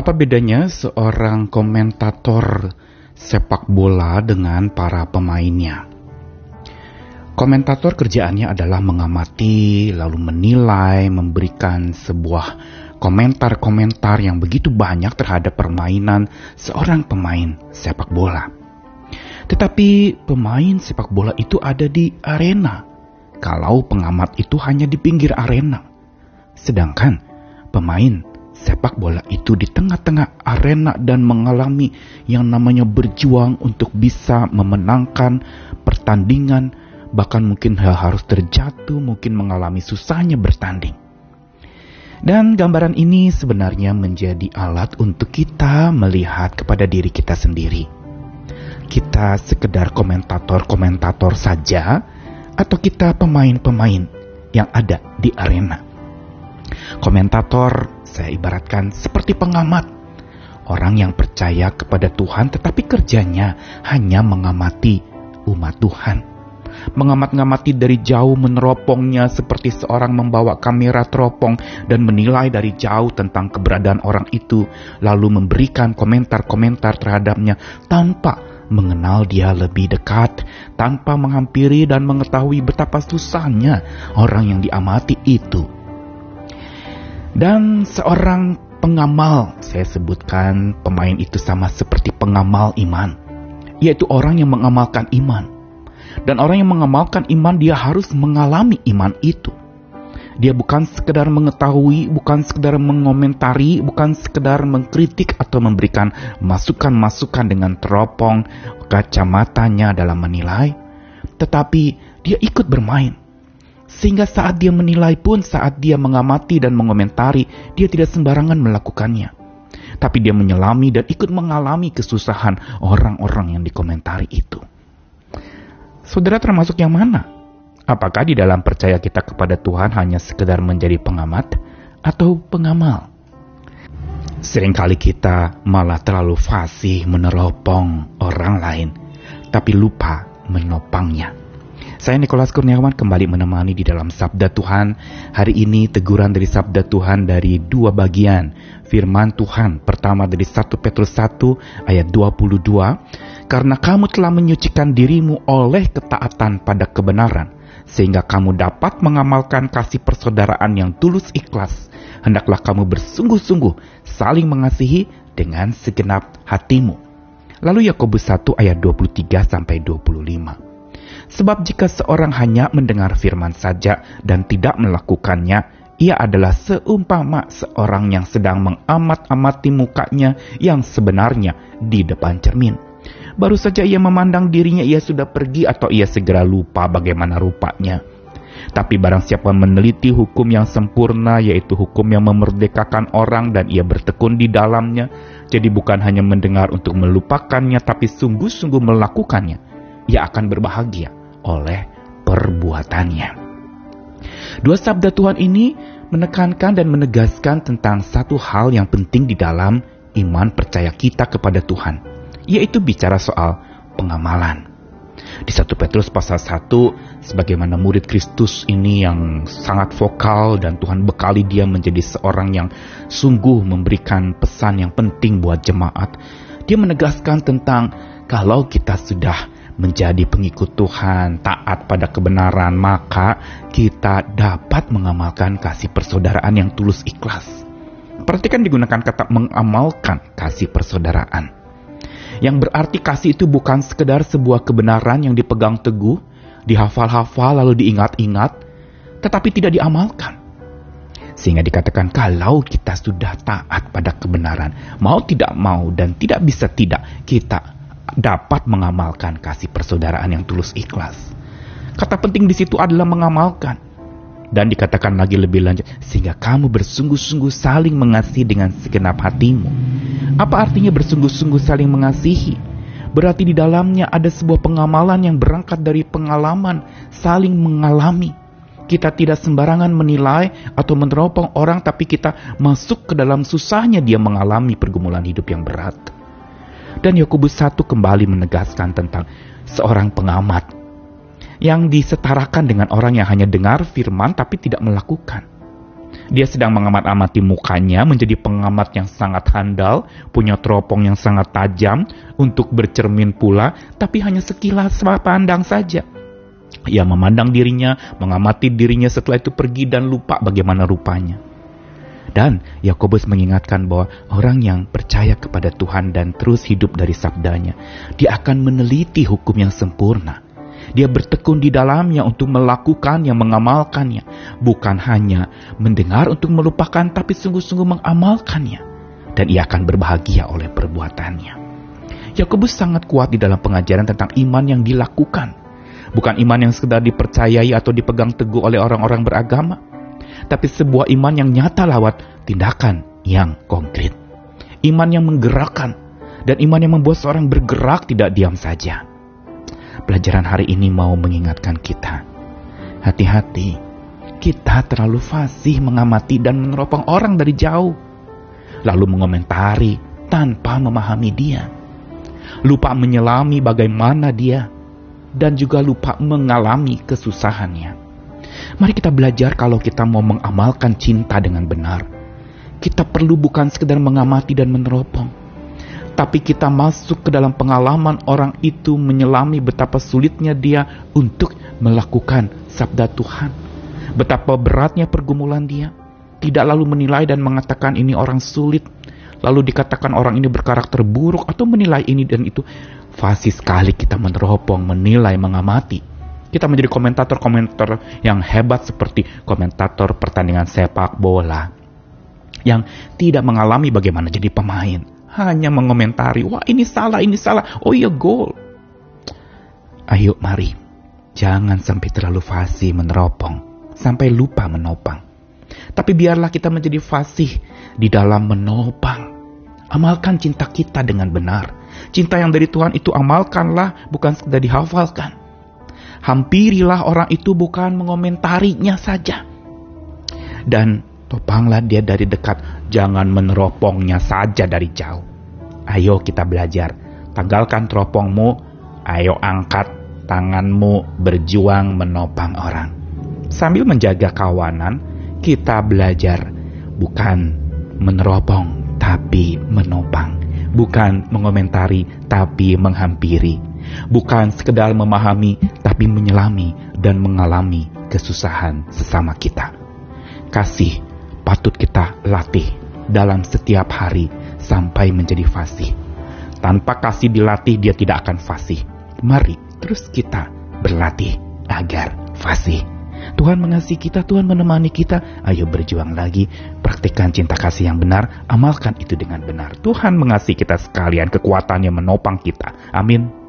Apa bedanya seorang komentator sepak bola dengan para pemainnya? Komentator kerjaannya adalah mengamati, lalu menilai, memberikan sebuah komentar-komentar yang begitu banyak terhadap permainan seorang pemain sepak bola. Tetapi pemain sepak bola itu ada di arena, kalau pengamat itu hanya di pinggir arena. Sedangkan pemain sepak bola itu di tengah-tengah arena dan mengalami yang namanya berjuang untuk bisa memenangkan pertandingan, bahkan mungkin harus terjatuh, mungkin mengalami susahnya bertanding. Dan gambaran ini sebenarnya menjadi alat untuk kita melihat kepada diri kita sendiri. Kita sekedar komentator-komentator saja, atau kita pemain-pemain yang ada di arena. Komentator saya ibaratkan seperti pengamat. Orang yang percaya kepada Tuhan tetapi kerjanya hanya mengamati umat Tuhan. Mengamat-ngamati dari jauh meneropongnya seperti seorang membawa kamera teropong dan menilai dari jauh tentang keberadaan orang itu, lalu memberikan komentar-komentar terhadapnya tanpa mengenal dia lebih dekat, tanpa menghampiri dan mengetahui betapa susahnya orang yang diamati itu dan seorang pengamal, saya sebutkan pemain itu sama seperti pengamal iman, yaitu orang yang mengamalkan iman. Dan orang yang mengamalkan iman dia harus mengalami iman itu. Dia bukan sekedar mengetahui, bukan sekedar mengomentari, bukan sekedar mengkritik atau memberikan masukan-masukan dengan teropong kacamatanya dalam menilai, tetapi dia ikut bermain sehingga saat dia menilai pun, saat dia mengamati dan mengomentari, dia tidak sembarangan melakukannya. Tapi dia menyelami dan ikut mengalami kesusahan orang-orang yang dikomentari itu. Saudara termasuk yang mana? Apakah di dalam percaya kita kepada Tuhan hanya sekedar menjadi pengamat atau pengamal? Seringkali kita malah terlalu fasih meneropong orang lain, tapi lupa menopangnya. Saya Nikolas Kurniawan kembali menemani di dalam Sabda Tuhan. Hari ini teguran dari Sabda Tuhan dari dua bagian. Firman Tuhan pertama dari 1 Petrus 1 ayat 22. Karena kamu telah menyucikan dirimu oleh ketaatan pada kebenaran. Sehingga kamu dapat mengamalkan kasih persaudaraan yang tulus ikhlas. Hendaklah kamu bersungguh-sungguh saling mengasihi dengan segenap hatimu. Lalu Yakobus 1 ayat 23 sampai 25. Sebab jika seorang hanya mendengar firman saja dan tidak melakukannya, ia adalah seumpama seorang yang sedang mengamat-amati mukanya yang sebenarnya di depan cermin. Baru saja ia memandang dirinya ia sudah pergi atau ia segera lupa bagaimana rupanya. Tapi barang siapa meneliti hukum yang sempurna, yaitu hukum yang memerdekakan orang dan ia bertekun di dalamnya, jadi bukan hanya mendengar untuk melupakannya, tapi sungguh-sungguh melakukannya, ia akan berbahagia oleh perbuatannya. Dua sabda Tuhan ini menekankan dan menegaskan tentang satu hal yang penting di dalam iman percaya kita kepada Tuhan, yaitu bicara soal pengamalan. Di 1 Petrus pasal 1, sebagaimana murid Kristus ini yang sangat vokal dan Tuhan bekali dia menjadi seorang yang sungguh memberikan pesan yang penting buat jemaat. Dia menegaskan tentang kalau kita sudah menjadi pengikut Tuhan, taat pada kebenaran, maka kita dapat mengamalkan kasih persaudaraan yang tulus ikhlas. Perhatikan digunakan kata mengamalkan kasih persaudaraan. Yang berarti kasih itu bukan sekedar sebuah kebenaran yang dipegang teguh, dihafal-hafal lalu diingat-ingat, tetapi tidak diamalkan. Sehingga dikatakan kalau kita sudah taat pada kebenaran, mau tidak mau dan tidak bisa tidak, kita dapat mengamalkan kasih persaudaraan yang tulus ikhlas. Kata penting di situ adalah mengamalkan. Dan dikatakan lagi lebih lanjut, sehingga kamu bersungguh-sungguh saling mengasihi dengan segenap hatimu. Apa artinya bersungguh-sungguh saling mengasihi? Berarti di dalamnya ada sebuah pengamalan yang berangkat dari pengalaman, saling mengalami. Kita tidak sembarangan menilai atau meneropong orang, tapi kita masuk ke dalam susahnya dia mengalami pergumulan hidup yang berat. Dan Yakobus 1 kembali menegaskan tentang seorang pengamat yang disetarakan dengan orang yang hanya dengar firman tapi tidak melakukan. Dia sedang mengamat-amati mukanya menjadi pengamat yang sangat handal, punya teropong yang sangat tajam untuk bercermin pula, tapi hanya sekilas pandang saja. Ia memandang dirinya, mengamati dirinya setelah itu pergi dan lupa bagaimana rupanya. Dan Yakobus mengingatkan bahwa orang yang percaya kepada Tuhan dan terus hidup dari sabdanya, dia akan meneliti hukum yang sempurna dia bertekun di dalamnya untuk melakukan yang mengamalkannya. Bukan hanya mendengar untuk melupakan, tapi sungguh-sungguh mengamalkannya. Dan ia akan berbahagia oleh perbuatannya. Yakobus sangat kuat di dalam pengajaran tentang iman yang dilakukan. Bukan iman yang sekedar dipercayai atau dipegang teguh oleh orang-orang beragama. Tapi sebuah iman yang nyata lewat tindakan yang konkret. Iman yang menggerakkan. Dan iman yang membuat seorang bergerak tidak diam saja Pelajaran hari ini mau mengingatkan kita. Hati-hati, kita terlalu fasih mengamati dan meneropong orang dari jauh. Lalu mengomentari tanpa memahami dia. Lupa menyelami bagaimana dia. Dan juga lupa mengalami kesusahannya. Mari kita belajar kalau kita mau mengamalkan cinta dengan benar. Kita perlu bukan sekedar mengamati dan meneropong tapi kita masuk ke dalam pengalaman orang itu menyelami betapa sulitnya dia untuk melakukan sabda Tuhan. Betapa beratnya pergumulan dia. Tidak lalu menilai dan mengatakan ini orang sulit. Lalu dikatakan orang ini berkarakter buruk atau menilai ini dan itu. Fasih sekali kita meneropong, menilai, mengamati. Kita menjadi komentator-komentator yang hebat seperti komentator pertandingan sepak bola. Yang tidak mengalami bagaimana jadi pemain hanya mengomentari, wah ini salah, ini salah, oh iya gol. Ayo mari, jangan sampai terlalu fasih meneropong, sampai lupa menopang. Tapi biarlah kita menjadi fasih di dalam menopang. Amalkan cinta kita dengan benar. Cinta yang dari Tuhan itu amalkanlah, bukan sekedar dihafalkan. Hampirilah orang itu bukan mengomentarinya saja. Dan Topanglah dia dari dekat, jangan meneropongnya saja dari jauh. Ayo kita belajar, tanggalkan teropongmu, ayo angkat tanganmu berjuang menopang orang. Sambil menjaga kawanan, kita belajar bukan meneropong tapi menopang, bukan mengomentari tapi menghampiri, bukan sekedar memahami tapi menyelami dan mengalami kesusahan sesama kita. Kasih patut kita latih dalam setiap hari sampai menjadi fasih. Tanpa kasih dilatih, dia tidak akan fasih. Mari terus kita berlatih agar fasih. Tuhan mengasihi kita, Tuhan menemani kita. Ayo berjuang lagi, praktikkan cinta kasih yang benar, amalkan itu dengan benar. Tuhan mengasihi kita sekalian, kekuatannya menopang kita. Amin.